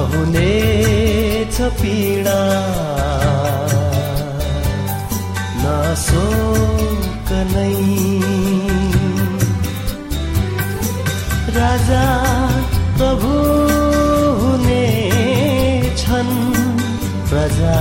नहुनेछ पीडा। नशोक नै। राजा प्रभु हुने छन् प्रजा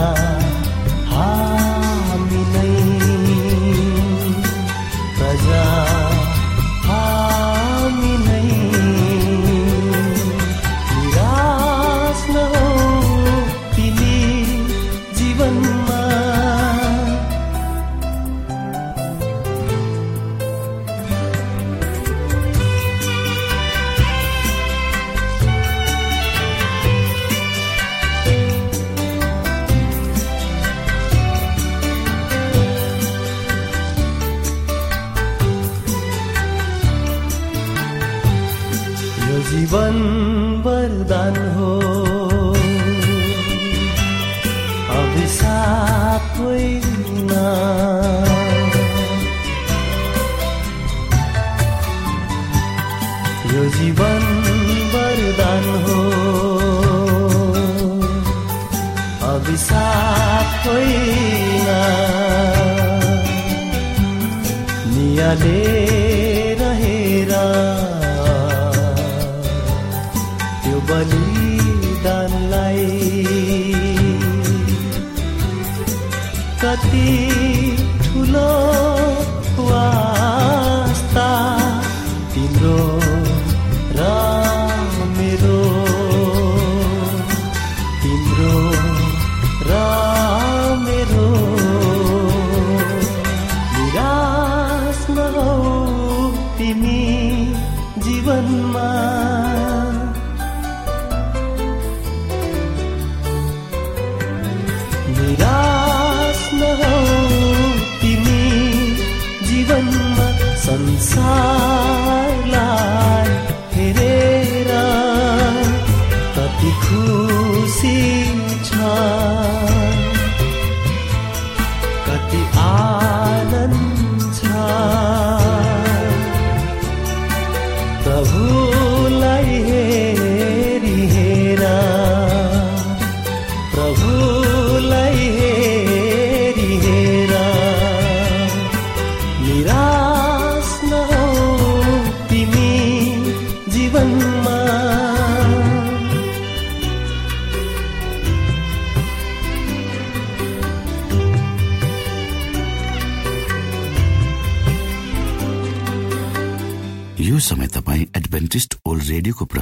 जीवन वरदान हो। अभिशाप यो जीवन वरदान हो। अभिशाप होइन नियाले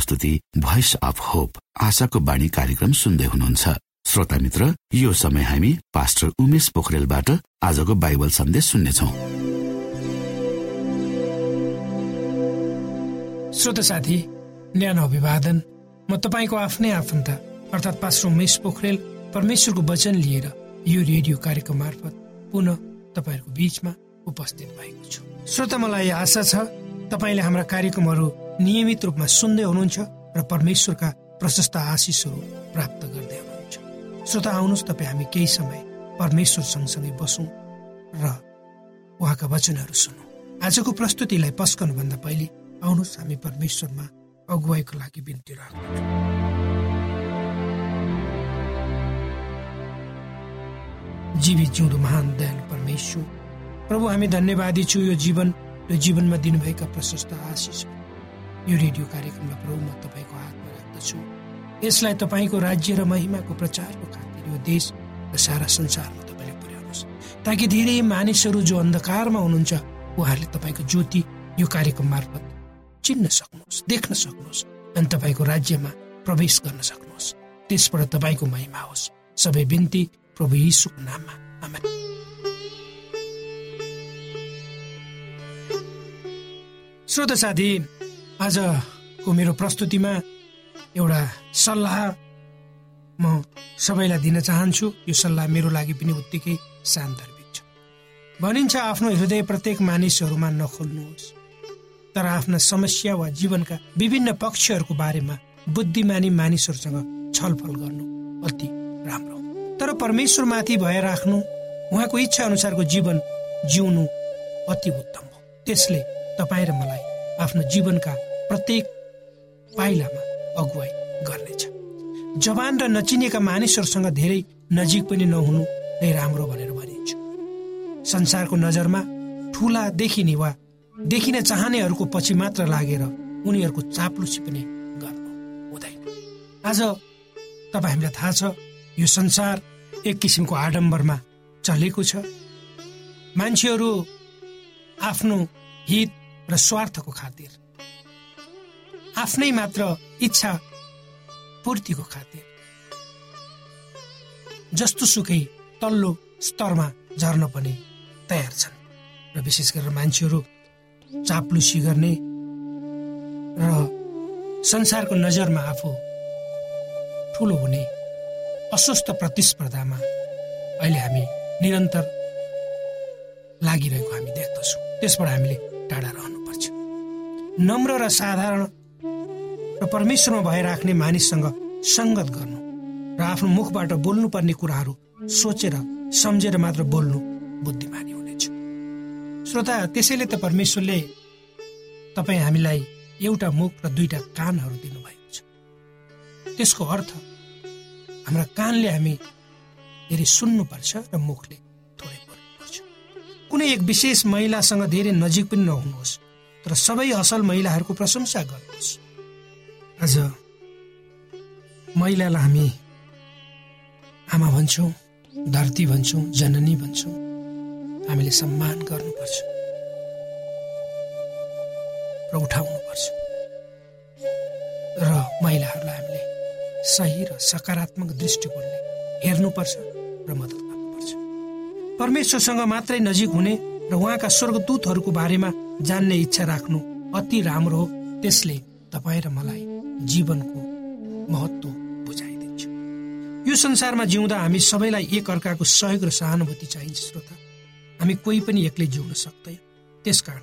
प्रस्तुति भोइस अफ होप आशाको बाणी कार्यक्रम सुन्दै हुनुहुन्छ। श्रोता मित्र यो समय हामी पास्टर उमेश पोखरेलबाट आजको बाइबल सन्देश सुन्नेछौ। श्रोत साथी न्यानो अभिवादन। म तपाईँको आफ्नै आफन्त अर्थात् पास्टर उमेश पोखरेल परमेश्वरको वचन लिएर यो रेडियो कार्यक्रम मार्फत पुनः तपाईँहरूको बीचमा उपस्थित भएको छु। श्रोता मलाई आशा छ तपाईँले हाम्रा कार्यक्रमहरू नियमित रूपमा सुन्दै हुनुहुन्छ र परमेश्वरका प्रशस्त आशिषहरू प्राप्त गर्दै हुनुहुन्छ। श्रोता आउनुहोस् तपाईँ हामी केही समय परमेश्वर सँगसँगै बसौँ र उहाँका वचनहरू सुनौँ। आजको प्रस्तुतिलाई पस्कनुभन्दा पहिले आउनुहोस् हामी परमेश्वरमा अगुवाईको लागि बिन्ती राख्छौँ जीवित जिउँदो महान दयालु परमेश्वर प्रभु हामी धन्यवादी छु यो जीवन र जीवनमा दिनुभएका प्रशस्त आशिष। यो रेडियो कार्यक्रमलाई प्रभु म तपाईँको हातमा राख्दछु। यसलाई तपाईँको राज्य र महिमाको प्रचारको खातिर यो देश र सारा संसारमा तपाईँले पुर्याउनुहोस्। ताकि धेरै मानिसहरू जो अन्धकारमा हुनुहुन्छ उहाँहरूले तपाईँको ज्योति यो कार्यक्रम मार्फत चिन्न सक्नुहोस् देख्न सक्नुहोस् अनि तपाईँको राज्यमा प्रवेश गर्न सक्नुहोस्। त्यसबाट तपाईँको महिमा होस्। सबै बिन्ती प्रभु यीशुको नाममा। आमा श्रोत साथी आजको मेरो प्रस्तुतिमा एउटा सल्लाह म सबैलाई दिन चाहन्छु। यो सल्लाह मेरो लागि पनि उत्तिकै सान्दर्भिक छ। भनिन्छ आफ्नो हृदय प्रत्येक मानिसहरूमा नखोल्नुहोस्। तर आफ्ना समस्या वा जीवनका विभिन्न पक्षहरूको बारेमा बुद्धिमानी मानिसहरूसँग छलफल गर्नु अति राम्रो तर परमेश्वरमाथि भएर राख्नु उहाँको इच्छा अनुसारको जीवन जिउनु अति उत्तम हो। त्यसले तपाईँ र मलाई आफ्नो जीवनका प्रत्येक पाइलामा अगुवाई गर्नेछ। जवान र नचिनेका मानिसहरूसँग धेरै नजिक पनि नहुनु नै राम्रो भनेर भनिन्छ। संसारको नजरमा ठुला देखिने वा देखिन चाहनेहरूको पछि मात्र लागेर उनीहरूको चाप्लुसी पनि गर्नु हुँदैन। आज तपाईँ हामीलाई थाहा छ यो संसार एक किसिमको आडम्बरमा चलेको छ। मान्छेहरू आफ्नो हित र स्वार्थको खातिर आफ्नै मात्र इच्छा पूर्तिको खातिर। जस्तो सुकै तल्लो स्तरमा झर्न पनि तयार छन् र विशेष गरेर मान्छेहरू चाप्लुसी गर्ने र संसारको नजरमा आफू ठुलो हुने अस्वस्थ प्रतिस्पर्धामा अहिले हामी निरन्तर लागिरहेको हामी देख्दछौँ। त्यसबाट हामीले टाढा रहनुपर्छ। नम्र र साधारण र परमेश्वरमा भएर राख्ने मानिससँग सङ्गत गर्नु र आफ्नो मुखबाट बोल्नुपर्ने कुराहरू सोचेर सम्झेर मात्र बोल्नु बुद्धिमानी हुनेछ। श्रोता त्यसैले त परमेश्वरले तपाईँ हामीलाई एउटा मुख र दुईटा कानहरू दिनुभएको छ। त्यसको अर्थ हाम्रा कानले हामी धेरै सुन्नुपर्छ र मुखले कुनै एक विशेष महिलासँग धेरै नजिक पनि नहुनुहोस् तर सबै असल महिलाहरूको प्रशंसा गर्नुहोस्। आज महिलालाई हामी आमा भन्छौँ धरती भन्छौँ जननी भन्छौँ। हामीले सम्मान गर्नुपर्छ। र उठाउनुपर्छ। र महिलाहरूलाई हामीले सही र सकारात्मक दृष्टिकोणले हेर्नुपर्छ र मद्दत परमेश्वरसँग मात्रै नजिक हुने र उहाँका स्वर्गदूतहरूको बारेमा जान्ने इच्छा राख्नु अति राम्रो हो। त्यसले तपाईँ र मलाई जीवनको महत्व बुझाइदिन्छ। यो संसारमा जिउँदा हामी सबैलाई एक अर्काको सहयोग र सहानुभूति चाहिन्छ श्रोता। हामी कोही पनि एक्लै जिउन सक्दैन। त्यसकारण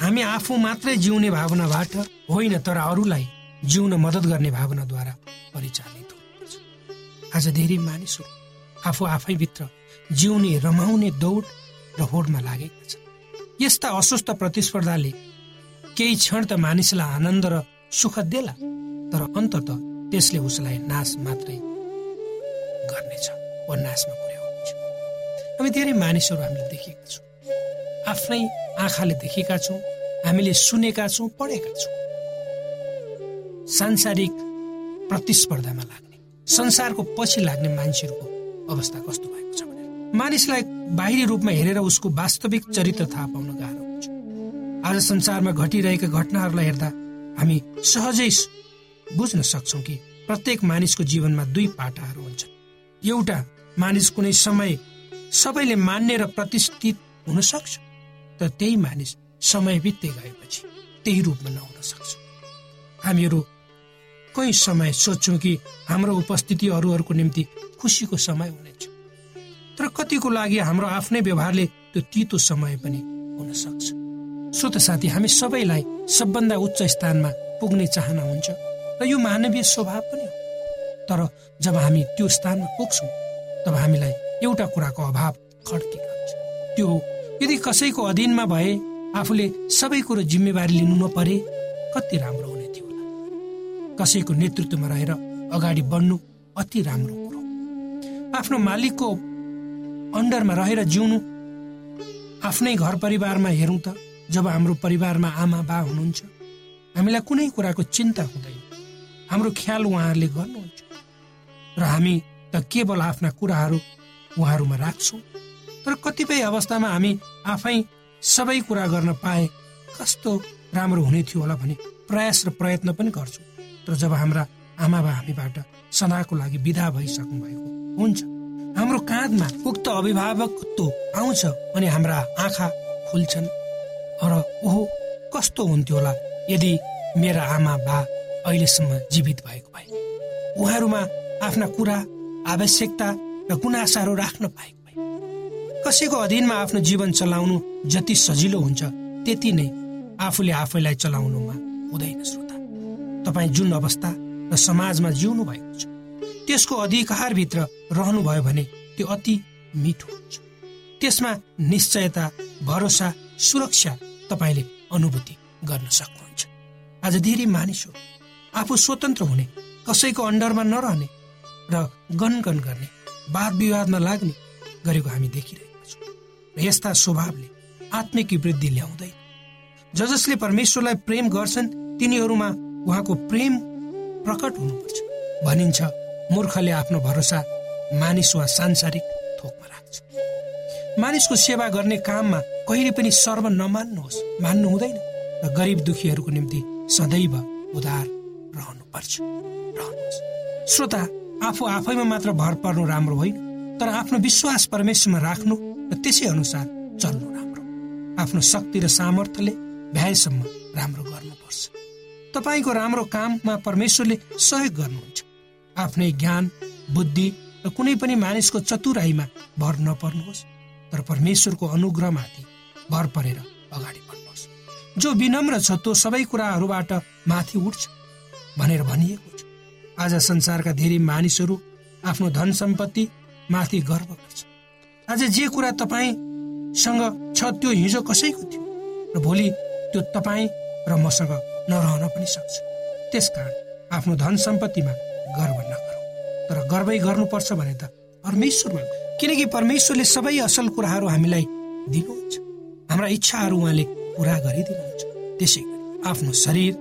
हामी आफू मात्रै जिउने भावनाबाट होइन तर अरूलाई जिउन मद्दत गर्ने भावनाद्वारा परिचालित हुनुपर्छ। आज धेरै मानिसहरू आफू आफैभित्र जिउने रमाउने दौड र होडमा लागेका छन्। यस्ता अस्वस्थ प्रतिस्पर्धाले केही क्षण त मानिसलाई आनन्द र सुख देला। तर अन्तत त्यसले उसलाई नाश मात्रै गर्नेछ वा नाशमा पुर्याउनेछ हामी धेरै मानिसहरू हामीले देखेका छौँ। आफ्नै आँखाले देखेका छौँ हामीले सुनेका छौँ पढेका छौँ। सांसारिक प्रतिस्पर्धामा लाग्ने संसारको पछि लाग्ने मान्छेहरूको अवस्था कस्तो भएको छ मानिसलाई बाहिरी रूपमा हेरेर उसको वास्तविक चरित्र थाहा पाउन गाह्रो हुन्छ। आज संसारमा घटिरहेका घटनाहरूलाई हेर्दा हामी सहजै बुझ्न सक्छौँ कि प्रत्येक मानिसको जीवनमा दुई पाटाहरू हुन्छन्। एउटा मानिस कुनै समय सबैले मान्ने र प्रतिष्ठित हुन सक्छ तर त्यही मानिस समय बित्दै गएपछि त्यही रूपमा नहुन सक्छ। हामीहरू कोही समय सोध्छौँ कि हाम्रो उपस्थिति अरूहरूको निम्ति खुसीको समय हुनेछ तर कतिको लागि हाम्रो आफ्नै व्यवहारले त्यो तितो समय पनि हुन सक्छ। श्रोत साथी हामी सबैलाई सबभन्दा उच्च स्थानमा पुग्ने चाहना हुन्छ। र यो मानवीय स्वभाव पनि हो। तर जब हामी त्यो स्थानमा पुग्छौँ तब हामीलाई एउटा कुराको अभाव खड्किएको हुन्छ त्यो यदि कसैको अधीनमा भए आफूले सबै कुरो जिम्मेवारी लिनु नपरे कति राम्रो हुने थियो होला। कसैको नेतृत्वमा रहेर अगाडि बढ्नु अति राम्रो कुरो आफ्नो मालिकको अन्डरमा रहेर जिउनु आफ्नै घर परिवारमा हेरौँ त जब हाम्रो परिवारमा आमा बा हुनुहुन्छ हामीलाई कुनै कुराको चिन्ता हुँदैन। हाम्रो ख्याल उहाँहरूले गर्नुहुन्छ। र हामी त केवल आफ्ना कुराहरू उहाँहरूमा राख्छौँ। तर कतिपय अवस्थामा हामी आफै सबै कुरा गर्न पाए कस्तो राम्रो हुने थियो होला भने प्रयास र प्रयत्न पनि गर्छौँ। तर जब हाम्रा आमा बा हामीबाट सदाको लागि विदा भइसक्नु भएको हुन्छ हाम्रो काँधमा उक्त अभिभावकत्व आउँछ अनि हाम्रा आँखा खुल्छन्। र ओहो कस्तो हुन्थ्यो होला यदि मेरा आमा बा अहिलेसम्म जीवित भएको भए। उहाँहरूमा आफ्ना कुरा आवश्यकता र गुनासाहरू राख्न पाएको भए। कसैको अधीनमा आफ्नो जीवन चलाउनु जति सजिलो हुन्छ त्यति नै आफूले आफैलाई चलाउनुमा हुँदैन श्रोता। तपाईँ जुन अवस्था र समाजमा जिउनु भएको छ त्यसको अधिकारभित्र रहनुभयो भने त्यो अति मिठो हुन्छ। त्यसमा निश्चयता भरोसा सुरक्षा तपाईँले अनुभूति गर्न सक्नुहुन्छ। आज धेरै मानिस हो आफू स्वतन्त्र हुने कसैको अन्डरमा नरहने र गनगन गर्ने वाद विवादमा लाग्ने गरेको हामी देखिरहेका छौँ। र यस्ता स्वभावले आत्मिक वृद्धि ल्याउँदैन। ज जसले परमेश्वरलाई प्रेम गर्छन् तिनीहरूमा उहाँको प्रेम प्रकट हुनुपर्छ। भनिन्छ मूर्खले आफ्नो भरोसा मानिस वा सांसारिक थोकमा राख्छ। मानिसको सेवा गर्ने काममा कहिले पनि सर्व नमान्नुहोस् मान्नु हुँदैन र गरिब दुखीहरूको निम्ति सदैव उदार रहनुपर्छ। श्रोता आफू आफैमा मात्र भर पर्नु राम्रो होइन तर आफ्नो विश्वास परमेश्वरमा राख्नु र त्यसै अनुसार चल्नु राम्रो। आफ्नो शक्ति र सामर्थ्यले भ्याएसम्म राम्रो गर्नुपर्छ। तपाईँको राम्रो काममा परमेश्वरले सहयोग गर्नुहुन्छ। आफ्नै ज्ञान बुद्धि र कुनै पनि मानिसको चतुराईमा भर नपर्नुहोस् तर परमेश्वरको अनुग्रहमाथि भर परेर अगाडि बढ्नुहोस्। जो विनम्र छ त्यो सबै कुराहरूबाट माथि उठ्छ। भनेर भनिएको छ। आज संसारका धेरै मानिसहरू आफ्नो धन सम्पत्ति माथि गर्व गर्छ आज जे कुरा तपाईँसँग छ त्यो हिजो कसैको थियो र भोलि त्यो तपाईँ र मसँग नरहन पनि सक्छ। त्यसकारण आफ्नो धन सम्पत्तिमा गर्व नगरौँ। तर गर्वै गर्नुपर्छ भने त परमेश्वरमा। किनकि परमेश्वरले सबै असल कुराहरू हामीलाई दिनुहुन्छ। हाम्रा इच्छाहरू उहाँले पुरा गरिदिनुहुन्छ। त्यसै आफ्नो शरीर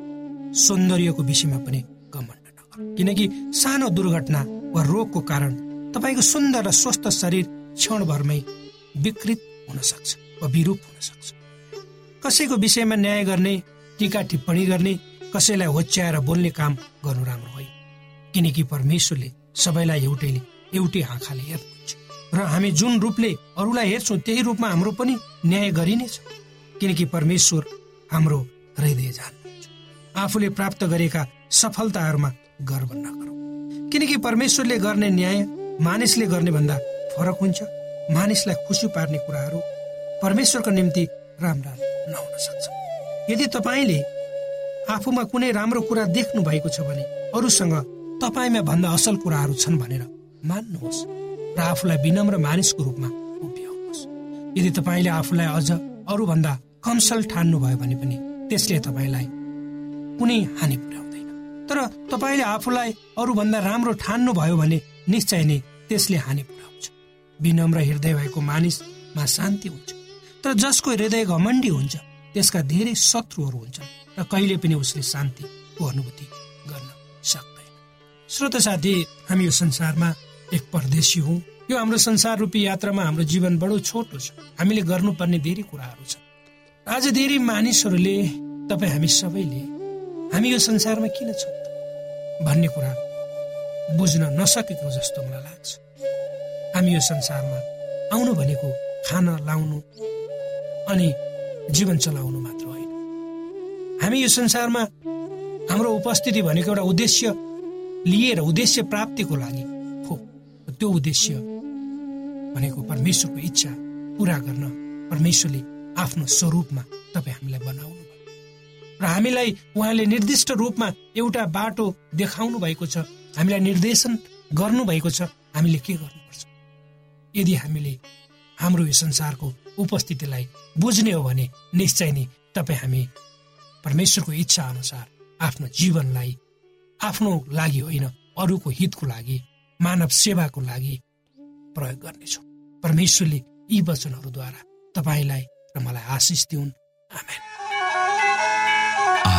सौन्दर्यको विषयमा पनि किनकि सानो दुर्घटना वा रोगको कारण तपाईँको सुन्दर र स्वस्थ शरीर क्षणभरमै विकृत हुन सक्छ वा विरूप हुन सक्छ। कसैको विषयमा न्याय गर्ने टिका टिप्पणी गर्ने कसैलाई होच्याएर बोल्ने काम गर्नु राम्रो होइन। किनकि परमेश्वरले सबैलाई एउटैले एउटै आँखाले हेर्नुहुन्छ। र हामी जुन रूपले अरूलाई हेर्छौँ त्यही रूपमा हाम्रो पनि न्याय गरिनेछ किनकि परमेश्वर हाम्रो हृदय जान्नुहुन्छ आफूले प्राप्त गरेका सफलताहरूमा गर्व नगरौँ। किनकि परमेश्वरले गर्ने न्याय मानिसले गर्ने भन्दा फरक हुन्छ। मानिसलाई खुसी पार्ने कुराहरू परमेश्वरको निम्ति राम्रा नहुन सक्छ। यदि तपाईँले आफूमा कुनै राम्रो कुरा देख्नु भएको छ भने अरूसँग तपाईँमा भन्दा असल कुराहरू छन् भनेर मान्नुहोस् र आफूलाई विनम्र मानिसको रूपमा उभ्याउनुहोस्। यदि तपाईँले आफूलाई अझ अरूभन्दा कमसल ठान्नुभयो भने पनि त्यसले तपाईँलाई कुनै हानि पुर्याउँछ तर तपाईँले आफूलाई अरूभन्दा राम्रो ठान्नुभयो भने निश्चय नै त्यसले हानि पुऱ्याउँछ विनम्र हृदय भएको मानिसमा शान्ति हुन्छ। तर जसको हृदय घमण्डी हुन्छ त्यसका धेरै शत्रुहरू हुन्छन् र कहिले पनि उसले शान्तिको अनुभूति गर्न सक्दैन। श्रोत साथी हामी यो संसारमा एक परदेशी हौ। यो हाम्रो संसार रूपी यात्रामा हाम्रो जीवन बडो छोटो छ। हामीले गर्नुपर्ने धेरै कुराहरू छन्। आज धेरै मानिसहरूले तपाईँ हामी सबैले हामी यो संसारमा किन छौँ? भन्ने कुरा बुझ्न नसकेको जस्तो मलाई लाग्छ। हामी यो संसारमा आउनु भनेको खान लाउनु अनि जीवन चलाउनु मात्र होइन। हामी यो संसारमा हाम्रो उपस्थिति भनेको एउटा उद्देश्य लिएर उद्देश्य प्राप्तिको लागि हो। त्यो उद्देश्य भनेको परमेश्वरको इच्छा पुरा गर्न परमेश्वरले आफ्नो स्वरूपमा तपाईँ हामीलाई बनाउनु। र हामीलाई उहाँले निर्दिष्ट रूपमा एउटा बाटो देखाउनु भएको छ हामीलाई निर्देशन गर्नुभएको छ हामीले के गर्नुपर्छ? यदि हामीले हाम्रो यो संसारको उपस्थितिलाई बुझ्ने हो भने निश्चय नै तपाईँ हामी परमेश्वरको इच्छा अनुसार आफ्नो जीवनलाई आफ्नो लागि होइन अरूको हितको लागि मानव सेवाको लागि प्रयोग गर्नेछौँ। परमेश्वरले यी वचनहरूद्वारा तपाईँलाई र मलाई आशिष दिउन्। आमेन।